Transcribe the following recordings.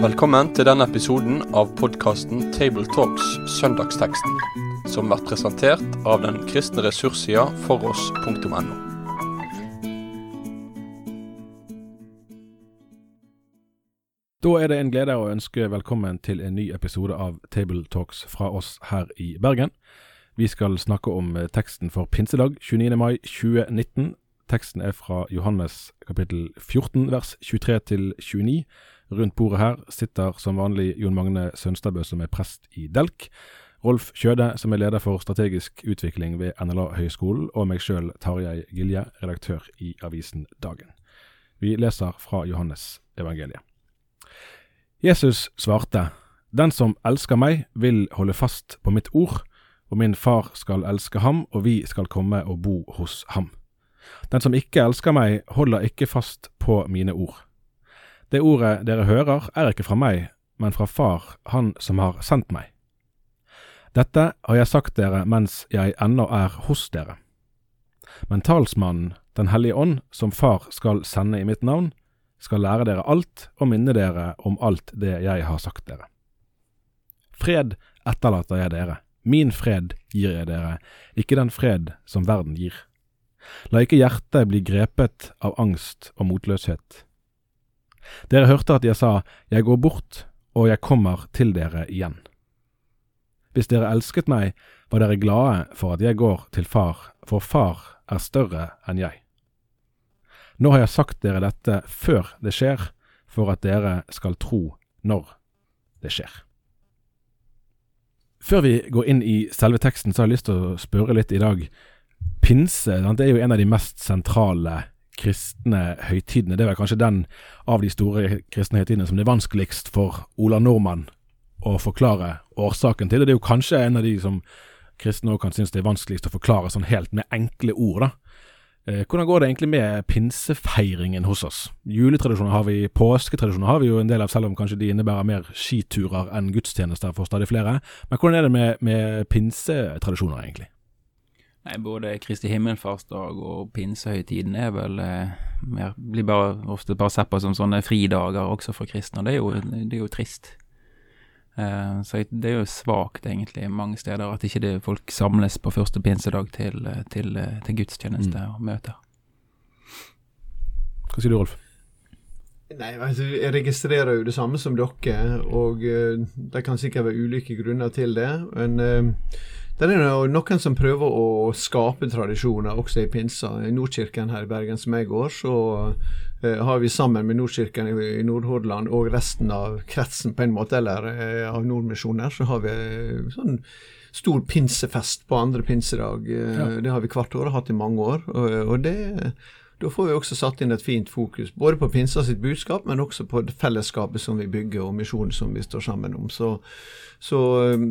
Velkommen til denne episoden av podkasten Tabletalks Søndagsteksten, som blir presentert av den kristne ressurssida foross.no. Da er det en glede å ønske velkommen til en ny episode av Tabletalks fra oss her i Bergen. Vi skal snakke om eh, teksten for pinsedag 29. mai 2019. Teksten er fra Johannes kapittel 14 vers 23 til 29. Rundt bordet her sitter som vanlig Jon Magne Sønstadbø, som er prest i Delk. Rolf Kjøde, som er leder for strategisk utvikling ved NLA Høgskolen, og meg sjøl, Tarjei Gilje, redaktør i avisen Dagen. Vi leser fra Johannes evangeliet. Jesus svarte, Den som elsker meg, vil holde fast på mitt ord, og min far skal elske ham, og vi skal komme og bo hos ham. Den som ikke elsker meg, holder ikke fast på mine ord. Det ordet dere hører, er ikke fra meg, men fra Far, Han som har sendt meg. Dette har jeg sagt dere mens jeg ennå er hos dere. Men talsmannen, Den hellige ånd, som Far skal sende i mitt navn, skal lære dere alt og minne dere om alt det jeg har sagt dere. Fred etterlater jeg dere, min fred gir jeg dere, ikke den fred som verden gir. La ikke hjertet bli grepet av angst og motløshet. Dere hørte at jeg sa, Jeg går bort, og jeg kommer til dere igjen. Hvis dere elsket meg, var dere glade for at jeg går til far, for far er større enn jeg. Nå har jeg sagt dere dette før det skjer, for at dere skal tro når det skjer. Før vi går inn i selve teksten, så har jeg lyst til å spørre litt i dag. Pinse det er jo en av de mest sentrale kristne høytidene. Det er vel kanskje den av de store kristne høytidene som det er vanskeligst for Ola Nordmann å forklare årsaken til. Og det er jo kanskje en av de som kristne òg kan synes det er vanskeligst å forklare sånn helt med enkle ord. da. Eh, hvordan går det egentlig med pinsefeiringen hos oss? Juletradisjoner har vi, påsketradisjoner har vi jo en del av, selv om kanskje de innebærer mer skiturer enn gudstjenester for stadig flere. Men hvordan er det med, med pinsetradisjoner, egentlig? Nei, Både Kristi himmelfartsdag og pinsehøytiden er vel eh, mer, blir bare, ofte bare sett på som sånne fridager også for kristne, og det er jo, det er jo trist. Eh, så det er jo svakt, egentlig, mange steder, at ikke det, folk samles på første pinsedag til, til, til gudstjeneste Mm. og møter. Hva sier du, Rolf? Nei, altså, Jeg registrerer jo det samme som dere, og uh, det kan sikkert være ulike grunner til det. Men uh, det er jo noen som prøver å skape tradisjoner også i pinsa. I Nordkirken her i Bergen som jeg går, så uh, har vi sammen med Nordkirken i, i Nordhordland og resten av kretsen på en måte, eller uh, av Nordmisjoner, så har vi sånn stor pinsefest på andre pinsedag. Ja. Det har vi hvert år og hatt i mange år. Og, og det da får vi også satt inn et fint fokus, både på pinsa sitt budskap, men også på fellesskapet som vi bygger, og misjonen som vi står sammen om. Så, så um,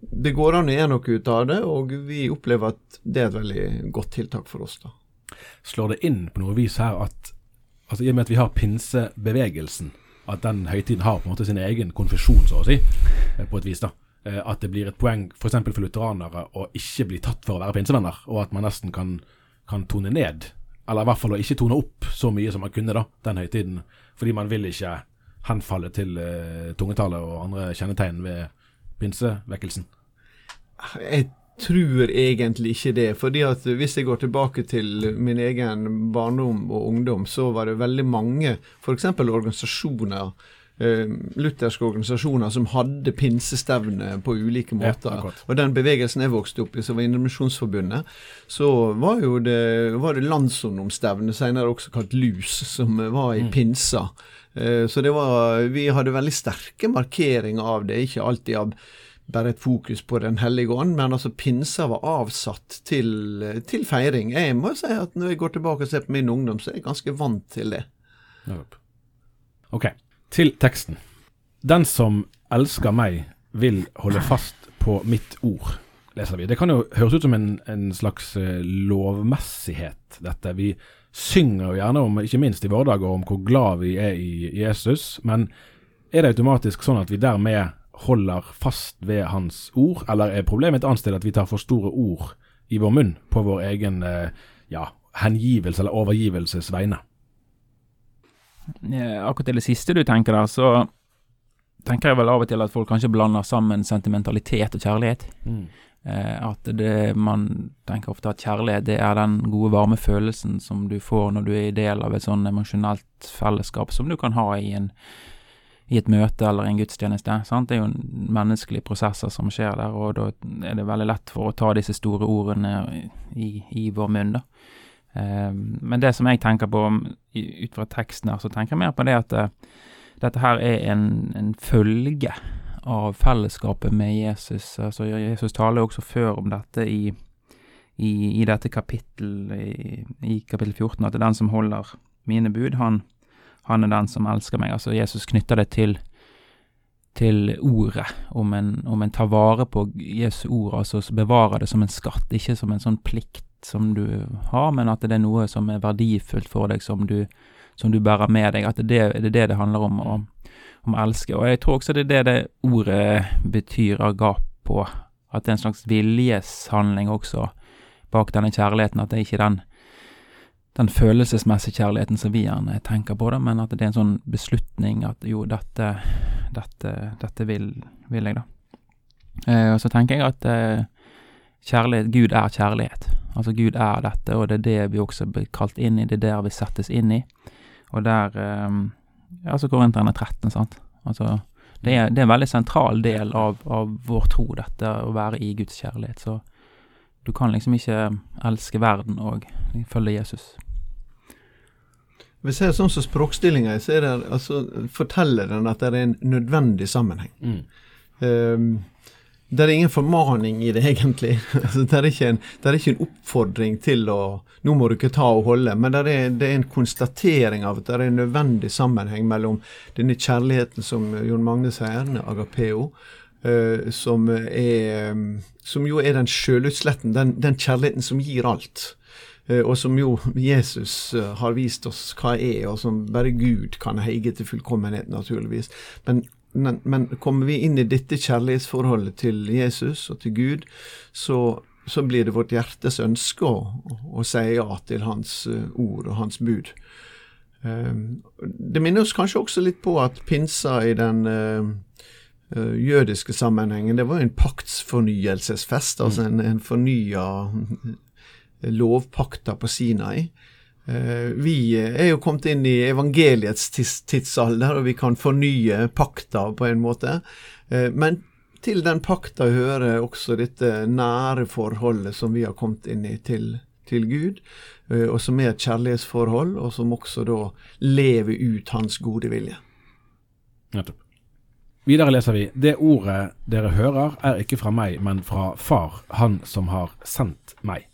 det går an å gjøre noe ut av det, og vi opplever at det er et veldig godt tiltak for oss. da. Slår det inn på noe vis her at altså i og med at vi har pinsebevegelsen, at den høytiden har på en måte sin egen konfesjon, så å si, eh, på et vis, da. Eh, At det blir et poeng f.eks. for, for lutheranere å ikke bli tatt for å være pinsevenner, og at man nesten kan, kan tone ned, eller i hvert fall å ikke tone opp så mye som man kunne da, den høytiden, fordi man vil ikke henfalle til uh, tungetale og andre kjennetegn ved pinsevekkelsen. Jeg tror egentlig ikke det. fordi at hvis jeg går tilbake til min egen barndom og ungdom, så var det veldig mange f.eks. organisasjoner, eh, lutherske organisasjoner, som hadde pinsestevne på ulike måter. Ja, og den bevegelsen jeg vokste opp i, som var Indremisjonsforbundet, så var jo det, var det landsungdomsstevne, senere også kalt LUS, som var i pinsa. Eh, Så det var, vi hadde veldig sterke markeringer av det, ikke alltid av bare et fokus på Den hellige ånd, men altså pinsa var avsatt til, til feiring. Jeg må si at når jeg går tilbake og ser på min ungdom, så er jeg ganske vant til det. Ok, til teksten. Den som elsker meg, vil holde fast på mitt ord, leser vi. Det kan jo høres ut som en, en slags eh, lovmessighet, dette. Vi synger jo gjerne om, ikke minst i våre om hvor glad vi er i Jesus, men er det automatisk sånn at vi dermed holder fast ved hans ord, eller er problemet et annet sted at vi tar for store ord i vår munn på vår egen eh, ja, hengivelse eller overgivelses vegne. Eh, akkurat til det siste du tenker der, så tenker jeg vel av og til at folk kanskje blander sammen sentimentalitet og kjærlighet. Mm. Eh, at det man tenker ofte at kjærlighet det er den gode, varme følelsen som du får når du er i del av et sånn emosjonelt fellesskap som du kan ha i, en, i et møte eller en gudstjeneste. Sant? Det er jo menneskelige prosesser som skjer der, og da er det veldig lett for å ta disse store ordene i, i vår munn. da. Eh, men det som jeg tenker på ut fra teksten her, så tenker jeg mer på det at uh, dette her er en, en, følge av fellesskapet med Jesus. Altså Jesus taler jo også før om dette i, i, i dette kapittel, i, i, kapittel 14, at det er den som holder mine bud, han, han er den som elsker meg. Altså Jesus knytter det til til ordet, om en, om en tar vare på Jesu ord, altså bevarer det som en skatt, ikke som en sånn plikt som du har, men at det er noe som er verdifullt for deg, som du, som du bærer med deg. At det, er det det handler om, å, om å elske. Og jeg tror også det er det det ordet betyr på, At det er en slags viljeshandling også bak denne kjærligheten. At det er ikke den, den følelsesmessige kjærligheten som vi gjerne tenker på, det, men at det er en sånn beslutning at jo, dette, dette, dette vil, vil, jeg, da. Eh, og så tenker jeg at eh, kjærlighet, Gud er kjærlighet. Altså Gud er dette, og det er det vi også blir kalt inn i, det er der vi settes inn i. Og der um, Altså Korinterne 13, sant. Altså det er, det er, en veldig sentral del av, av, vår tro, dette å være i Guds kjærlighet. Så du kan liksom ikke elske verden og følge Jesus. Hvis jeg er sånn som språkstillinga så er det, altså, forteller den at det er en nødvendig sammenheng. Mm. Um, det er ingen formaning i det, egentlig. Altså, det, er en, det, er ikke en, oppfordring til å Nå må du ikke ta og holde. Men er, det er, en konstatering av at det er en nødvendig sammenheng mellom denne kjærligheten som Jon Magne sier, agapeo, uh, som, er, som jo er den sjølutsletten, den, den kjærligheten som gir alt. Uh, og som jo Jesus har vist oss hva er, og som bare Gud kan heige til fullkommenhet, naturligvis. Men men, men, kommer vi inn i dette kjærlighetsforholdet til Jesus og til Gud, så, så blir det vårt hjertes ønske å, å, si ja til Hans uh, ord og Hans bud. Um, det minner oss kanskje også litt på at pinsa i den uh, uh, jødiske sammenhengen, det var en paktsfornyelsesfest, altså en, en fornya lovpakta på Sinai. Eh, vi er jo kommet inn i evangeliets tidsalder, og vi kan fornye pakta på en måte. Eh, men til den pakta hører også dette nære forholdet som vi har kommet inn i til, til Gud, eh, og som er et kjærlighetsforhold, og som også da lever ut Hans gode vilje. Nettopp. Videre leser vi Det ordet dere hører er ikke fra meg, men fra Far, Han som har sendt meg.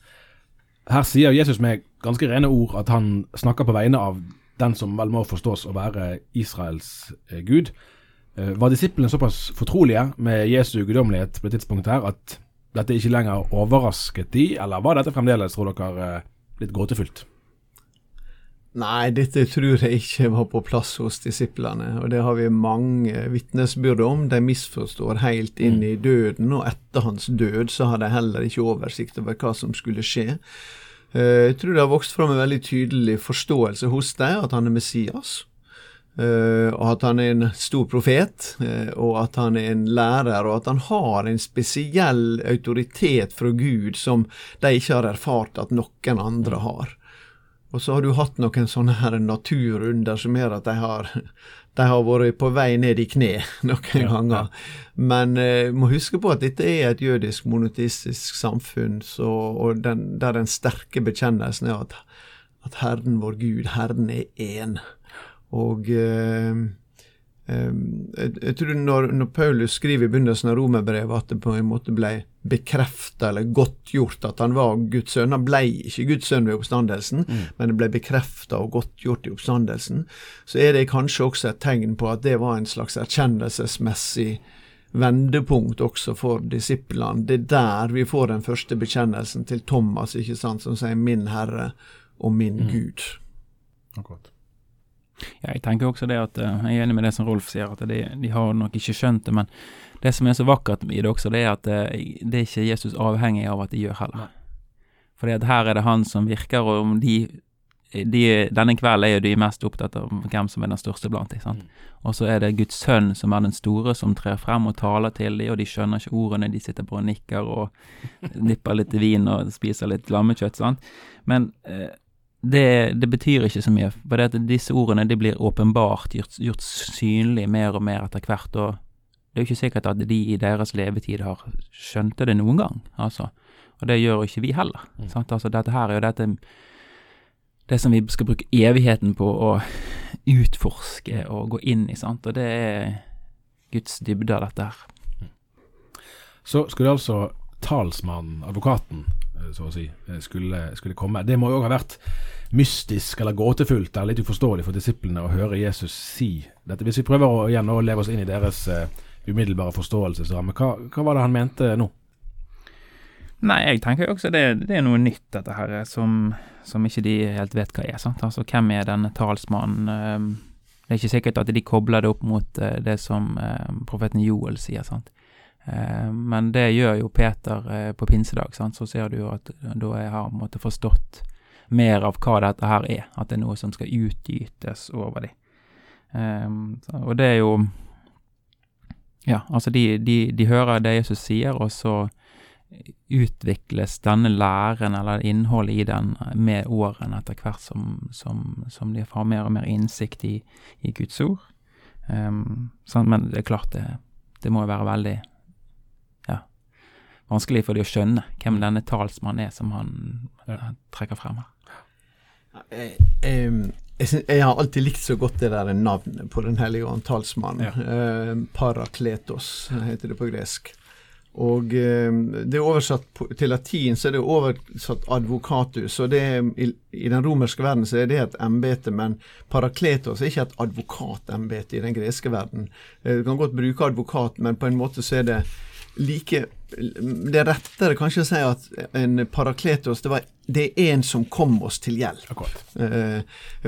Her sier Jesus med ganske rene ord at han snakker på vegne av den som vel må forstås å være Israels eh, gud. Eh, var disiplene såpass fortrolige med Jesu guddommelighet på det tidspunktet her at dette ikke lenger overrasket de, eller var dette fremdeles, tror dere, eh, litt gåtefullt? Nei, dette tror jeg ikke var på plass hos disiplene, og det har vi mange vitnesbyrd om. De misforstår helt inn mm. i døden, og etter hans død så har de heller ikke oversikt over hva som skulle skje. Eh, jeg tror det har vokst fram en veldig tydelig forståelse hos deg at han er Messias. Uh, og at han er en stor profet, uh, og at han er en lærer, og at han har en spesiell autoritet fra Gud som de ikke har erfart at noen andre har. Og så har du hatt noen sånne her naturunder som gjør at de har de har vært på vei ned i kne noen ja, ganger. Ja. Men uh, må huske på at dette er et jødisk monotistisk samfunn, så, og den, der den sterke bekjennelsen er at, at Herren vår Gud, Herren er én. Og uh, jeg, jeg, tror når, når, Paulus skriver i begynnelsen av romerbrevet at det på en måte ble bekrefta eller godtgjort at han var Guds sønn. Han ble ikke Guds sønn ved oppstandelsen, mm. men det ble bekrefta og godtgjort i oppstandelsen. Så er det kanskje også et tegn på at det var en slags erkjennelsesmessig vendepunkt også for disiplene. Det er der vi får den første bekjennelsen til Thomas, ikke sant, som sier 'min Herre og min mm. Gud'. Akkurat. Ja, jeg tenker også det at uh, Jeg er enig med det som Rolf sier, at de, de har nok ikke skjønt det. Men det som er så vakkert i det også, det er at det det er ikke Jesus avhengig av at de gjør heller. Fordi at her er det han som virker, og om de, de Denne kvelden er jo de mest opptatt av hvem som er den største blant dem. sant? Og så er det Guds sønn som er den store, som trer frem og taler til dem, og de skjønner ikke ordene, de sitter bare og nikker og nipper litt vin og spiser litt lammekjøtt, sant. Men eh, det, det, betyr ikke så mye, for det at disse ordene de blir åpenbart gjort, gjort synlig mer og mer etter hvert, og det er jo ikke sikkert at de i deres levetid har skjønt det noen gang, altså. Og det gjør jo ikke vi heller. Mm. Altså, dette her er jo dette det som vi skal bruke evigheten på å utforske og gå inn i, sant. Og det er Guds dybder, dette her. Så skulle altså talsmannen, advokaten, så å si, eh, skulle, skulle komme. Det må jo òg ha vært mystisk eller gåtefullt eller litt uforståelig for disiplene å høre Jesus si dette. Hvis vi prøver å, igjen å leve oss inn i deres uh, umiddelbare forståelsesramme, hva, hva var det han mente nå? Nei, jeg tenker jo også det, det er noe nytt, dette her, som, som, ikke de helt vet hva er. sant? Altså, hvem er denne talsmannen? Ehm, det er ikke sikkert at de kobler det opp mot eh, det som eh, profeten Joel sier, sant. Ehm, men det gjør jo Peter eh, på pinsedag, sant. Så ser du jo at da jeg har måte forstått mer av hva dette her er. At det er noe som skal utgytes over dem. Og det er jo Ja, altså de, de, de hører det Jesus sier, og så utvikles denne læren eller innholdet i den med årene etter hvert som, som, som de har mer og mer innsikt i, i Guds ord. Um, sånn, men det er klart det, det må jo være veldig vanskelig for de å skjønne hvem denne talsmannen er som han ja. trekker frem her. Jeg, jeg, jeg, jeg, har alltid likt så godt det der navnet på Den hellige ånd, talsmannen. Ja. Eh, parakletos heter det på gresk. Og eh, det er oversatt på, til latin, så er det oversatt advokatus. og det i, i, den romerske verden så er det et embete, men parakletos er ikke et advokatembete i den greske verden. Eh, du kan godt bruke advokat, men på en måte så er det like Det er rettere kanskje å si at en parakletos det, var, det er en som kom oss til hjelp. Uh,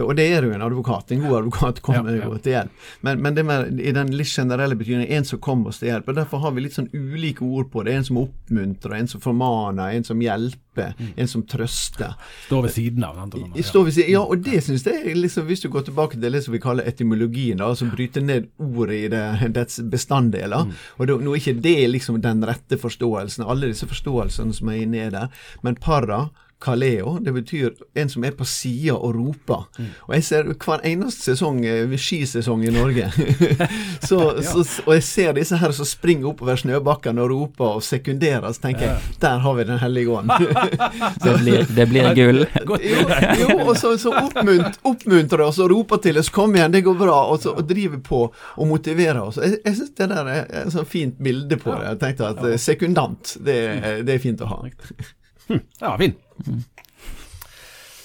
og det er jo en advokat. En god advokat kommer ja, ja. jo til hjelp. Men, men det med, i den litt generelle betydningen en som kom oss til hjelp. og Derfor har vi litt sånn ulike ord på det. En som oppmuntrer, en som formaner, en som hjelper, mm. en som trøster. Står ved siden av. Ja. Står ved siden, ja, og det syns jeg liksom, Hvis du går tilbake til det som vi kaller etymologien, da, altså bryter ned ordet i det, dets bestanddeler, mm. og det, nå er ikke det liksom den rette forståelsen forståelsen, alle disse forståelsene som er inni der. Men para Kaleo. Det betyr en som er på sida og roper. Mm. Og jeg ser hver eneste sesong, eh, skisesong i Norge, så, ja. så, og jeg ser disse her som springer oppover snøbakkene og roper og sekunderer, så tenker ja. jeg der har vi Den hellige ånd. det, blir, det blir gull. jo, jo, og så, så oppmunt, oppmuntrer oss og roper til oss 'kom igjen, det går bra', og, så, og driver på og motiverer oss. Jeg, jeg syns det der er et sånt fint bilde på det. Jeg tenkte at eh, sekundant, det, det er fint å ha. Ja, fin.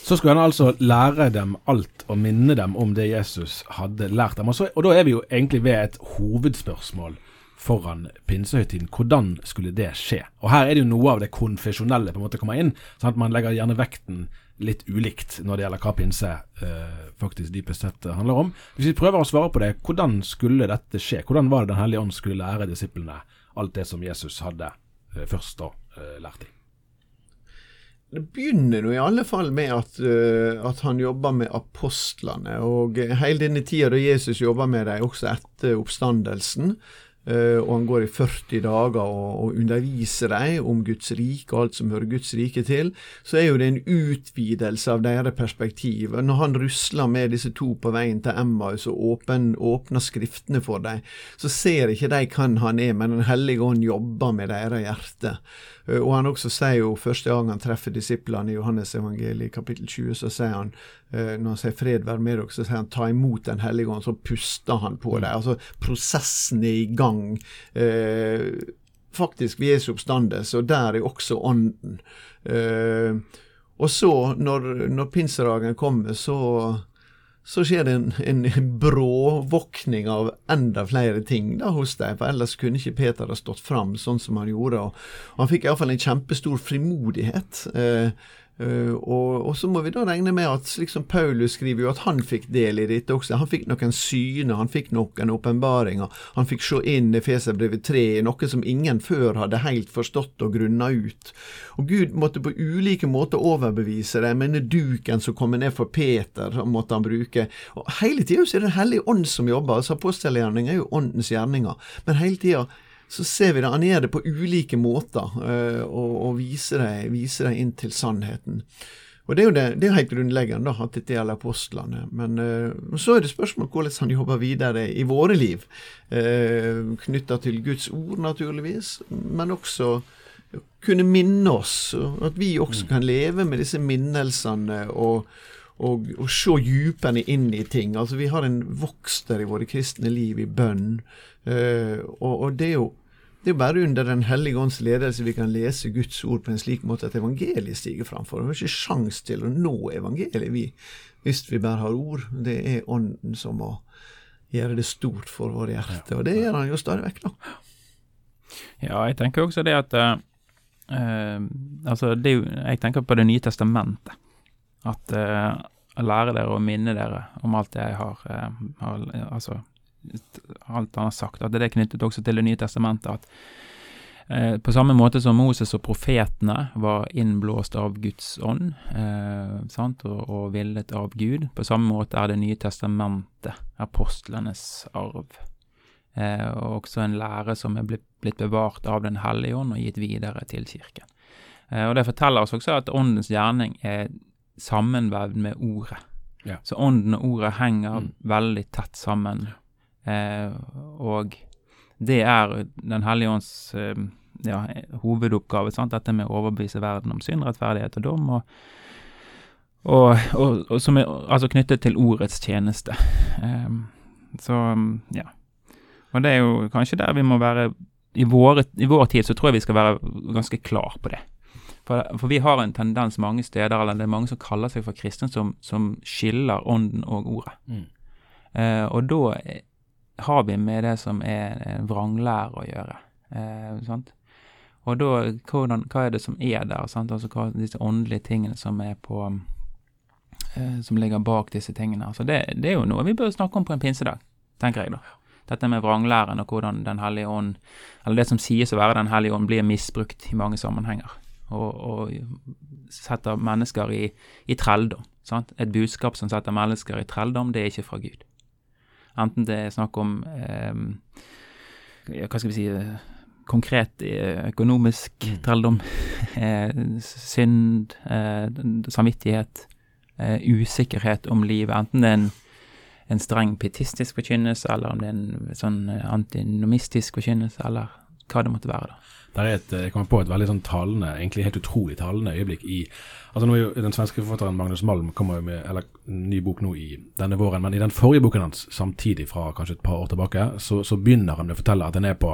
Så skulle han altså lære dem alt og minne dem om det Jesus hadde lært dem. Og, så, og da er vi jo egentlig ved et hovedspørsmål foran pinsehøytiden. Hvordan skulle det skje? Og her er det jo noe av det konfesjonelle på en måte kommer inn. sånn at Man legger gjerne vekten litt ulikt når det gjelder hva pinse eh, faktisk dypest sett handler om. Hvis vi prøver å svare på det, hvordan skulle dette skje? Hvordan var det Den hellige ånd skulle lære disiplene alt det som Jesus hadde eh, først da eh, lært dem? Det begynner nå i alle fall med at, uh, at han jobber med apostlene. Og hele denne tida da Jesus jobber med dem, også etter oppstandelsen, og han går i 40 dager og, og underviser dem om Guds rike og alt som hører Guds rike til, så er jo det en utvidelse av deres perspektiv. Når han rusler med disse to på veien til Emmaus og åpen, åpner skriftene for dem, så ser ikke de hvem han er, men Den hellige ånd jobber med deres hjerte. Eh, og han også sier jo første gang han treffer disiplene i Johannes evangeliet kapittel 20, så sier han eh, når han sier 'fred være med dere', så sier han 'ta imot Den hellige ånd', så puster han på dem. Altså prosessen er i gang. Eh, faktisk ved Jesu oppstandelse, og der er også ånden. Eh, og så, når, når pinsedagen kommer, så så skjer det en, en bråvåkning av enda flere ting da hos dem, for ellers kunne ikke Peter ha stått fram sånn som han gjorde. og Han fikk iallfall en kjempestor frimodighet. Eh, Uh, og, og, så må vi da regne med at slik som Paulus skriver jo at han fikk del i dette også. Han fikk noen syner, han fikk noen åpenbaringer. Han fikk se inn i Feserbrevet 3, noe som ingen før hadde helt forstått og grunna ut. Og Gud måtte på ulike måter overbevise dem. Denne duken som kommer ned for Peter, måtte han bruke. Og Hele tida er det Den hellige ånd som jobber. altså Apostelgjerninga er jo åndens gjerninger. Men hele tida så ser vi det, han gjør det på ulike måter, uh, og, og viser det, viser, det, inn til sannheten. Og Det er jo det, det er helt grunnleggende da, at dette gjelder apostlene. Men uh, så er det spørsmål hvordan han jobber videre i våre liv. Uh, Knytta til Guds ord, naturligvis, men også kunne minne oss. At vi også mm. kan leve med disse minnelsene og, og, og se djupene inn i ting. Altså Vi har en vokst der i våre kristne liv i bønn. Uh, og, og, det er jo det er bare under Den hellige ånds ledelse vi kan lese Guds ord på en slik måte at evangeliet stiger framfor. Vi har ikke sjans til å nå evangeliet vi, hvis vi bare har ord. Det er Ånden som må gjøre det stort for våre hjerter, og det gjør han jo stadig vekk, nå. Ja, jeg tenker også det at uh, Altså, det Jeg tenker på Det nye testamentet. At uh, lære dere å minne dere om alt det jeg har, uh, har altså alt han har sagt, at det er knyttet også til Det nye testamentet. at eh, På samme måte som Moses og profetene var innblåst av Guds ånd eh, og, og, villet av Gud, på samme måte er Det nye testamentet apostlenes arv. Eh, og også en lære som er blitt, blitt, bevart av Den hellige ånd og gitt videre til kirken. Og Det forteller oss også at åndens gjerning er sammenvevd med ordet. Ja. Så ånden og ordet henger mm. veldig tett sammen. Eh, og det er Den hellige ånds eh, ja, hovedoppgave, sant? dette med å overbevise verden om synd, rettferdighet og dom. og og, og, og, som er altså knyttet til ordets tjeneste. Eh, så ja. Og det er jo kanskje der vi må være i, våre, I vår tid så tror jeg vi skal være ganske klar på det. For, for, vi har en tendens mange steder, eller det er mange som kaller seg for kristne, som, som skiller ånden og ordet. Mm. Eh, og da har vi med det som er vranglære å gjøre. Eh, sant? Og da, hvordan, hva er det som er der? Sant? Altså hva disse åndelige tingene som er på eh, Som ligger bak disse tingene. Altså det, det, er jo noe vi bør snakke om på en pinsedag, tenker jeg da. Dette med vranglæren og hvordan Den hellige ånd, eller det som sies å være Den hellige ånd, blir misbrukt i mange sammenhenger. Og, og setter mennesker i, i trelldom. Sant? Et budskap som setter mennesker i trelldom, det er ikke fra Gud. Enten det er snakk om eh, Hva skal vi si konkret eh, økonomisk trelldom, eh, synd, eh, samvittighet, eh, usikkerhet om livet. Enten det er en, en streng pietistisk forkynnelse, eller om det er en sånn antinomistisk forkynnelse, eller hva det måtte være. da. Der er et, jeg kommer på et veldig sånn talende, egentlig helt utrolig talende øyeblikk i altså nå er jo Den svenske forfatteren Magnus Malm kommer jo med eller, ny bok nå i denne våren, men i den forrige boken hans, samtidig fra kanskje et par år tilbake, så, så begynner han med å fortelle at han er på,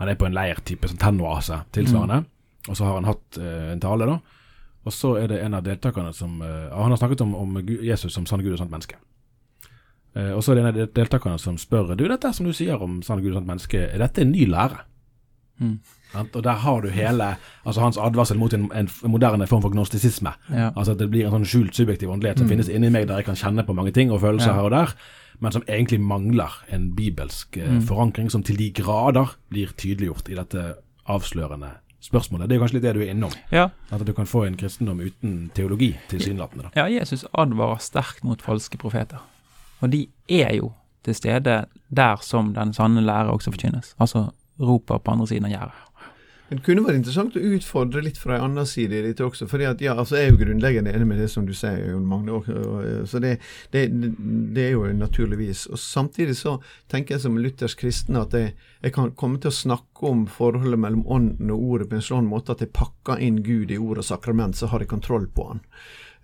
han er på en leirtype sånn tennoase tilsvarende. Mm. Og så har han hatt uh, en tale, da. Og så er det en av deltakerne som uh, Han har snakket om, om Jesus som sann Gud og sant menneske. Uh, og så er det en av deltakerne som spør Du, dette som du sier om sann Gud og sant menneske, er dette en ny lære? Mm. Og der har du hele altså hans advarsel mot en, en moderne form for gnostisisme. Ja. Altså at det blir en sånn skjult subjektiv åndelighet som mm. finnes inni meg, der jeg kan kjenne på mange ting og følelser ja. her og der, men som egentlig mangler en bibelsk eh, mm. forankring, som til de grader blir tydeliggjort i dette avslørende spørsmålet. Det er kanskje litt det du er innom. Ja. At du kan få en kristendom uten teologi, tilsynelatende. Ja, Jesus advarer sterkt mot falske profeter. Og de er jo til stede der som den sanne lære også forkynnes. Altså roper på andre siden av gjerdet. Det kunne vært interessant å utfordre litt fra en annen side i dette også. fordi at, ja, altså Jeg er jo grunnleggende enig med det som du sier, Jon Magne. så det, det, det, er jo naturligvis. Og Samtidig så tenker jeg som luthersk kristen at jeg, jeg, kan komme til å snakke om forholdet mellom ånden og ordet på en sånn måte at jeg pakker inn Gud i ord og sakrament, så har jeg kontroll på han.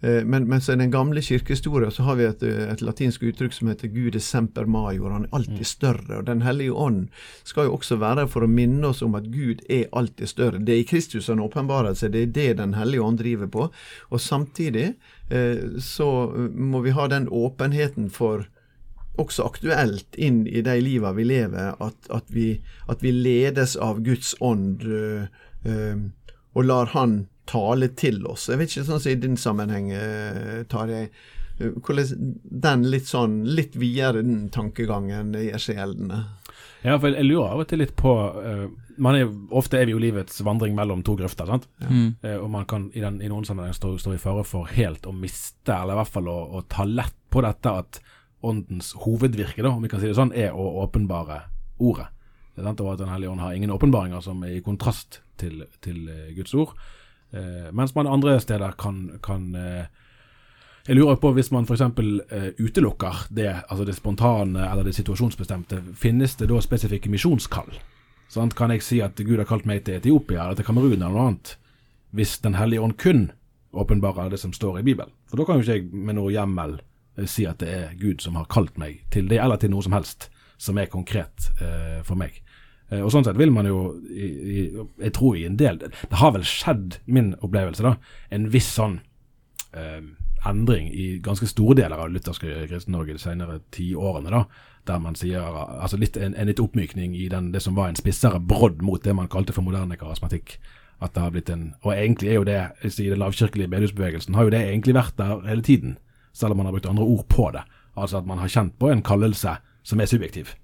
Eh, men, men så i den gamle kirkehistorien så har vi et, et, latinsk uttrykk som heter Gud er semper major. Han er alltid mm. større. og Den hellige ånd skal jo også være for å minne oss om at Gud er alltid større. Det er i Kristus han åpenbarer seg. Det er det Den hellige ånd driver på. Og samtidig eh, så må vi ha den åpenheten for også aktuelt inn i de liva vi lever, at, at, vi, at vi, ledes av Guds ånd, øh, øh, og lar Han tale til oss. Jeg vet ikke sånn som i din sammenheng, eh, Tarjei. eh, Hvordan den litt sånn litt videre den tankegangen gjør seg gjeldende. Ja, for jeg lurer av og til litt på uh, man er, Ofte er vi jo livets vandring mellom to grøfter, sant? Mm. Uh, og man kan i, den, i noen sammenhenger stå, stå i fare for helt å miste, eller i hvert fall å, å ta lett på dette at åndens hovedvirke, da, om vi kan si det sånn, er å åpenbare ordet. Det er sant? Og at Den hellige ånd har ingen åpenbaringer som er i kontrast til, til Guds ord. Eh, mens man andre steder kan, kan eh, Jeg lurer på hvis man f.eks. Eh, utelukker det, altså det spontane eller det situasjonsbestemte, finnes det da spesifikke misjonskall? Sånn, Kan jeg si at Gud har kalt meg til Etiopia eller til Kamerun eller noe annet, hvis Den hellige ånd kun åpenbarer det som står i Bibelen? For da kan jo ikke jeg med noe hjemmel eh, si at det er Gud som har kalt meg til det, eller til noe som helst som er konkret eh, for meg. Eh, og sånn sett vil man jo, i, i, jeg tror i en del Det har vel skjedd, min opplevelse, da, en viss sånn eh, endring i ganske store deler av lutherske Kristen-Norge de senere ti årene, da, der man sier altså litt, en, en litt oppmykning i den, det som var en spissere brodd mot det man kalte for moderne karismatikk. At det har blitt en, Og egentlig er jo det, i den lavkirkelige bedehusbevegelsen, har jo det egentlig vært der hele tiden, selv om man har brukt andre ord på det. Altså at man har kjent på en kallelse som er subjektiv,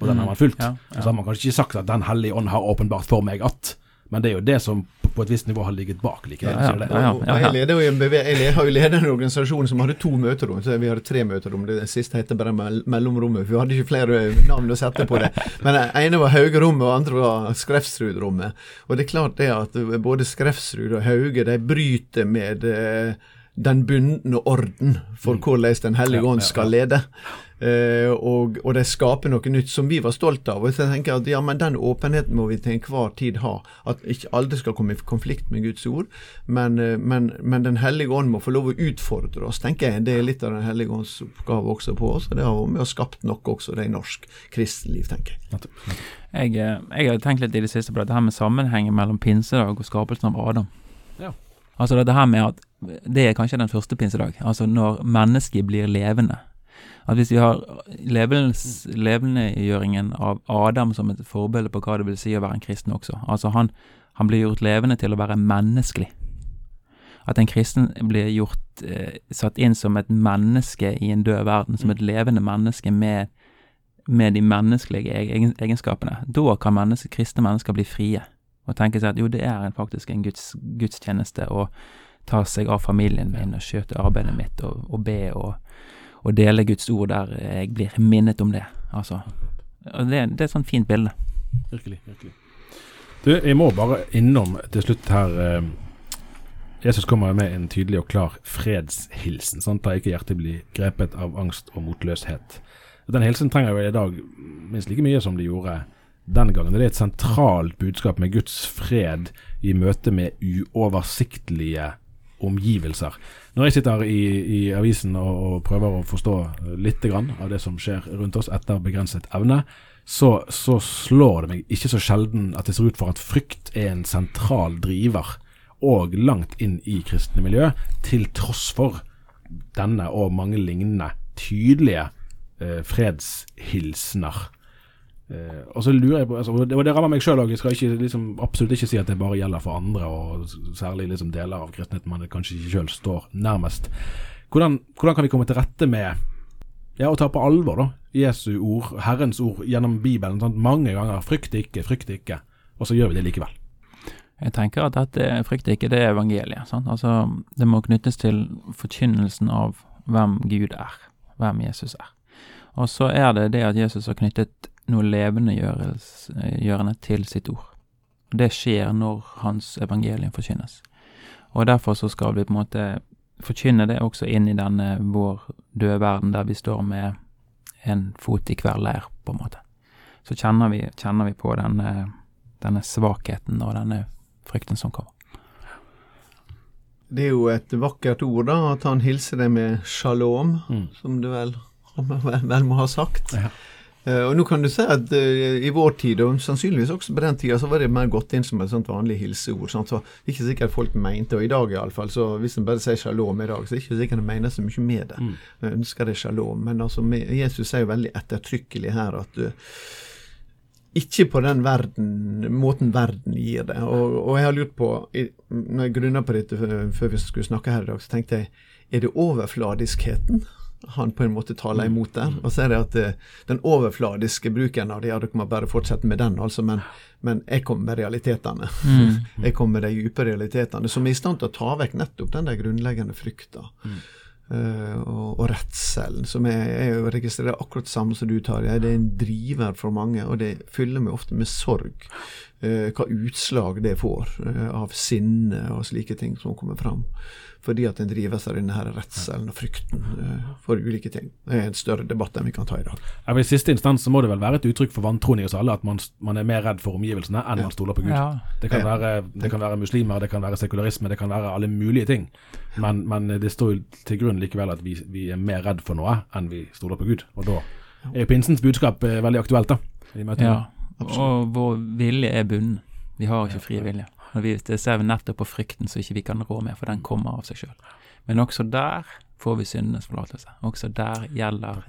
og den har man fulgt. Ja, ja. så har man kanskje ikke sagt at Den hellige ånd har åpenbart for meg at, men det er jo det som på et visst nivå har ligget bak likevel. Ja, ja, det. ja. Jeg, leder jo en jeg har jo ledet en organisasjon som hadde to møterom. så Vi hadde tre møterom. Det siste heter bare mell mellomrommet. Vi hadde ikke flere navn å sette på det. Men det ene var Haugerommet, og andre var Skrefsrudrommet. Og det er klart det at både Skrefsrud og Hauge de bryter med eh, den bundne orden for hvordan Den hellige ånd skal lede. Eh, og, og de skaper noe nytt som vi var stolt av. Og så tenker jeg at ja, men Den åpenheten må vi til enhver tid ha. At ikke aldri skal komme i konflikt med Guds ord. Men, eh, men, men Den hellige ånd må få lov å utfordre oss, tenker jeg. Det er litt av Den hellige ånds oppgave også på oss. Og det har vært med og skapt noe også det i norsk kristenliv, tenker jeg. Jeg, eh, jeg har tenkt litt i det siste på dette her med sammenhengen mellom pinsedag og skapelsen av Adam. Ja. Altså dette her med at det er kanskje den første pinsedag, altså når mennesket blir levende. At hvis vi har levendegjøringen av Adam som et forbilde på hva det vil si å være en kristen også, altså han, han blir gjort levende til å være menneskelig. At en kristen blir gjort eh, satt inn som et menneske i en død verden, som et levende menneske med med de menneskelige egenskapene. Da kan menneske, kristne mennesker bli frie og tenke seg at jo, det er en, faktisk en Guds, gudstjeneste å ta seg av familien min og skjøte arbeidet mitt og, og be og, og dele Guds ord der jeg blir minnet om det. Altså, det, det er et sånt fint bilde. Virkelig. virkelig. Du, jeg må bare innom til slutt her eh, Jesus kommer med en tydelig og klar fredshilsen. Sant? Da ikke hjertet blir grepet av angst og motløshet. Den hilsen trenger jo i dag minst like mye som de gjorde den gangen. Det er et sentralt budskap med Guds fred i møte med uoversiktlige omgivelser. Når jeg sitter i, i avisen og, og prøver å forstå litt av det som skjer rundt oss etter begrenset evne, så, så slår det meg ikke så sjelden at det ser ut for at frykt er en sentral driver, og langt inn i kristne miljø, til tross for denne og mange lignende tydelige eh, fredshilsener. Eh, og så lurer jeg på, altså, og det, rammer meg sjøl òg, jeg skal ikke, liksom, absolutt ikke si at det bare gjelder for andre, og særlig liksom deler av kristenheten man kanskje ikke sjøl står nærmest. Hvordan, hvordan kan vi komme til rette med ja, å ta på alvor da, Jesu ord, Herrens ord gjennom Bibelen sånn, mange ganger? Frykt ikke, frykt ikke. Og så gjør vi det likevel. Jeg tenker at dette frykt ikke, det er evangeliet. Sant? Altså, det må knyttes til forkynnelsen av hvem Gud er, hvem Jesus er. Og så er det det at Jesus har knyttet noe levendegjørende til sitt ord. Det skjer når hans evangelium forkynnes. Og derfor så skal vi på en måte forkynne det også inn i denne vår døde verden, der vi står med en fot i hver leir, på en måte. Så kjenner vi, kjenner vi på denne, denne svakheten og denne frykten som kommer. Det er jo et vakkert ord, da, at han hilser deg med shalom, Mm. som du vel, vel, vel må ha sagt. Ja. Eh, og nå kan du si at uh, i vår tid, og sannsynligvis også på den tida, så var det mer gått inn som et sånt vanlig hilseord. Sant? Så det er ikke sikkert folk mente, og i dag iallfall, så hvis en bare sier shalom i dag, så er det ikke sikkert en mener så mye med det. Mm. Ønsker det shalom. Men altså, Jesus er jo veldig ettertrykkelig her at uh, ikke på den verden, måten verden gir det. Og, og jeg har lurt på, i, når jeg grunna på dette før vi skulle snakke her i dag, så tenkte jeg er det overfladiskheten han på en måte taler imot der? Og så er det at uh, den overfladiske bruken av det, ja, dere må bare fortsette med den, altså, men, men jeg kommer med realitetene. Mm. jeg kommer med de dype realitetene, som er i stand til å ta vekk nettopp den der grunnleggende frykta. Mm. Uh, og, og redselen, som jeg, jeg registrerer akkurat det samme som du tar. Det er en driver for mange, og det fyller meg ofte med sorg. Uh, hva utslag det får uh, av sinne og slike ting som kommer fram. Fordi at en drives av denne her redselen og frykten for ulike ting. Det er en større debatt enn vi kan ta i dag. Ja, I siste instans så må det vel være et uttrykk for vantroen i oss alle, at man, man, er mer redd for omgivelsene enn ja. man stoler på Gud. Ja. Det, kan være, det, kan være, muslimer, det kan være sekularisme, det kan være alle mulige ting. Men, men det står jo til grunn likevel at vi, vi, er mer redd for noe enn vi stoler på Gud. Og da er jo pinsens budskap eh, veldig aktuelt, da. Ja, og vår vilje er bunnen. Vi har ikke fri vilje. Vi, det ser vi nettopp på frykten som ikke vi kan rå med, for den kommer av seg sjøl. Men også der får vi syndenes forlatelse. Også der gjelder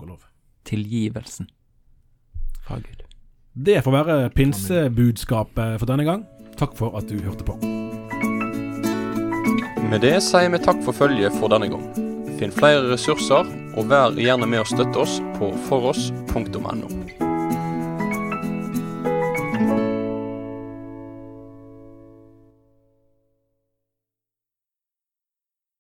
tilgivelsen fra Gud. Det får være pinsebudskapet for denne gang. Takk for at du hørte på. Med det sier vi takk for følget for denne gang. Finn flere ressurser, og vær gjerne med å støtte oss på foross.no.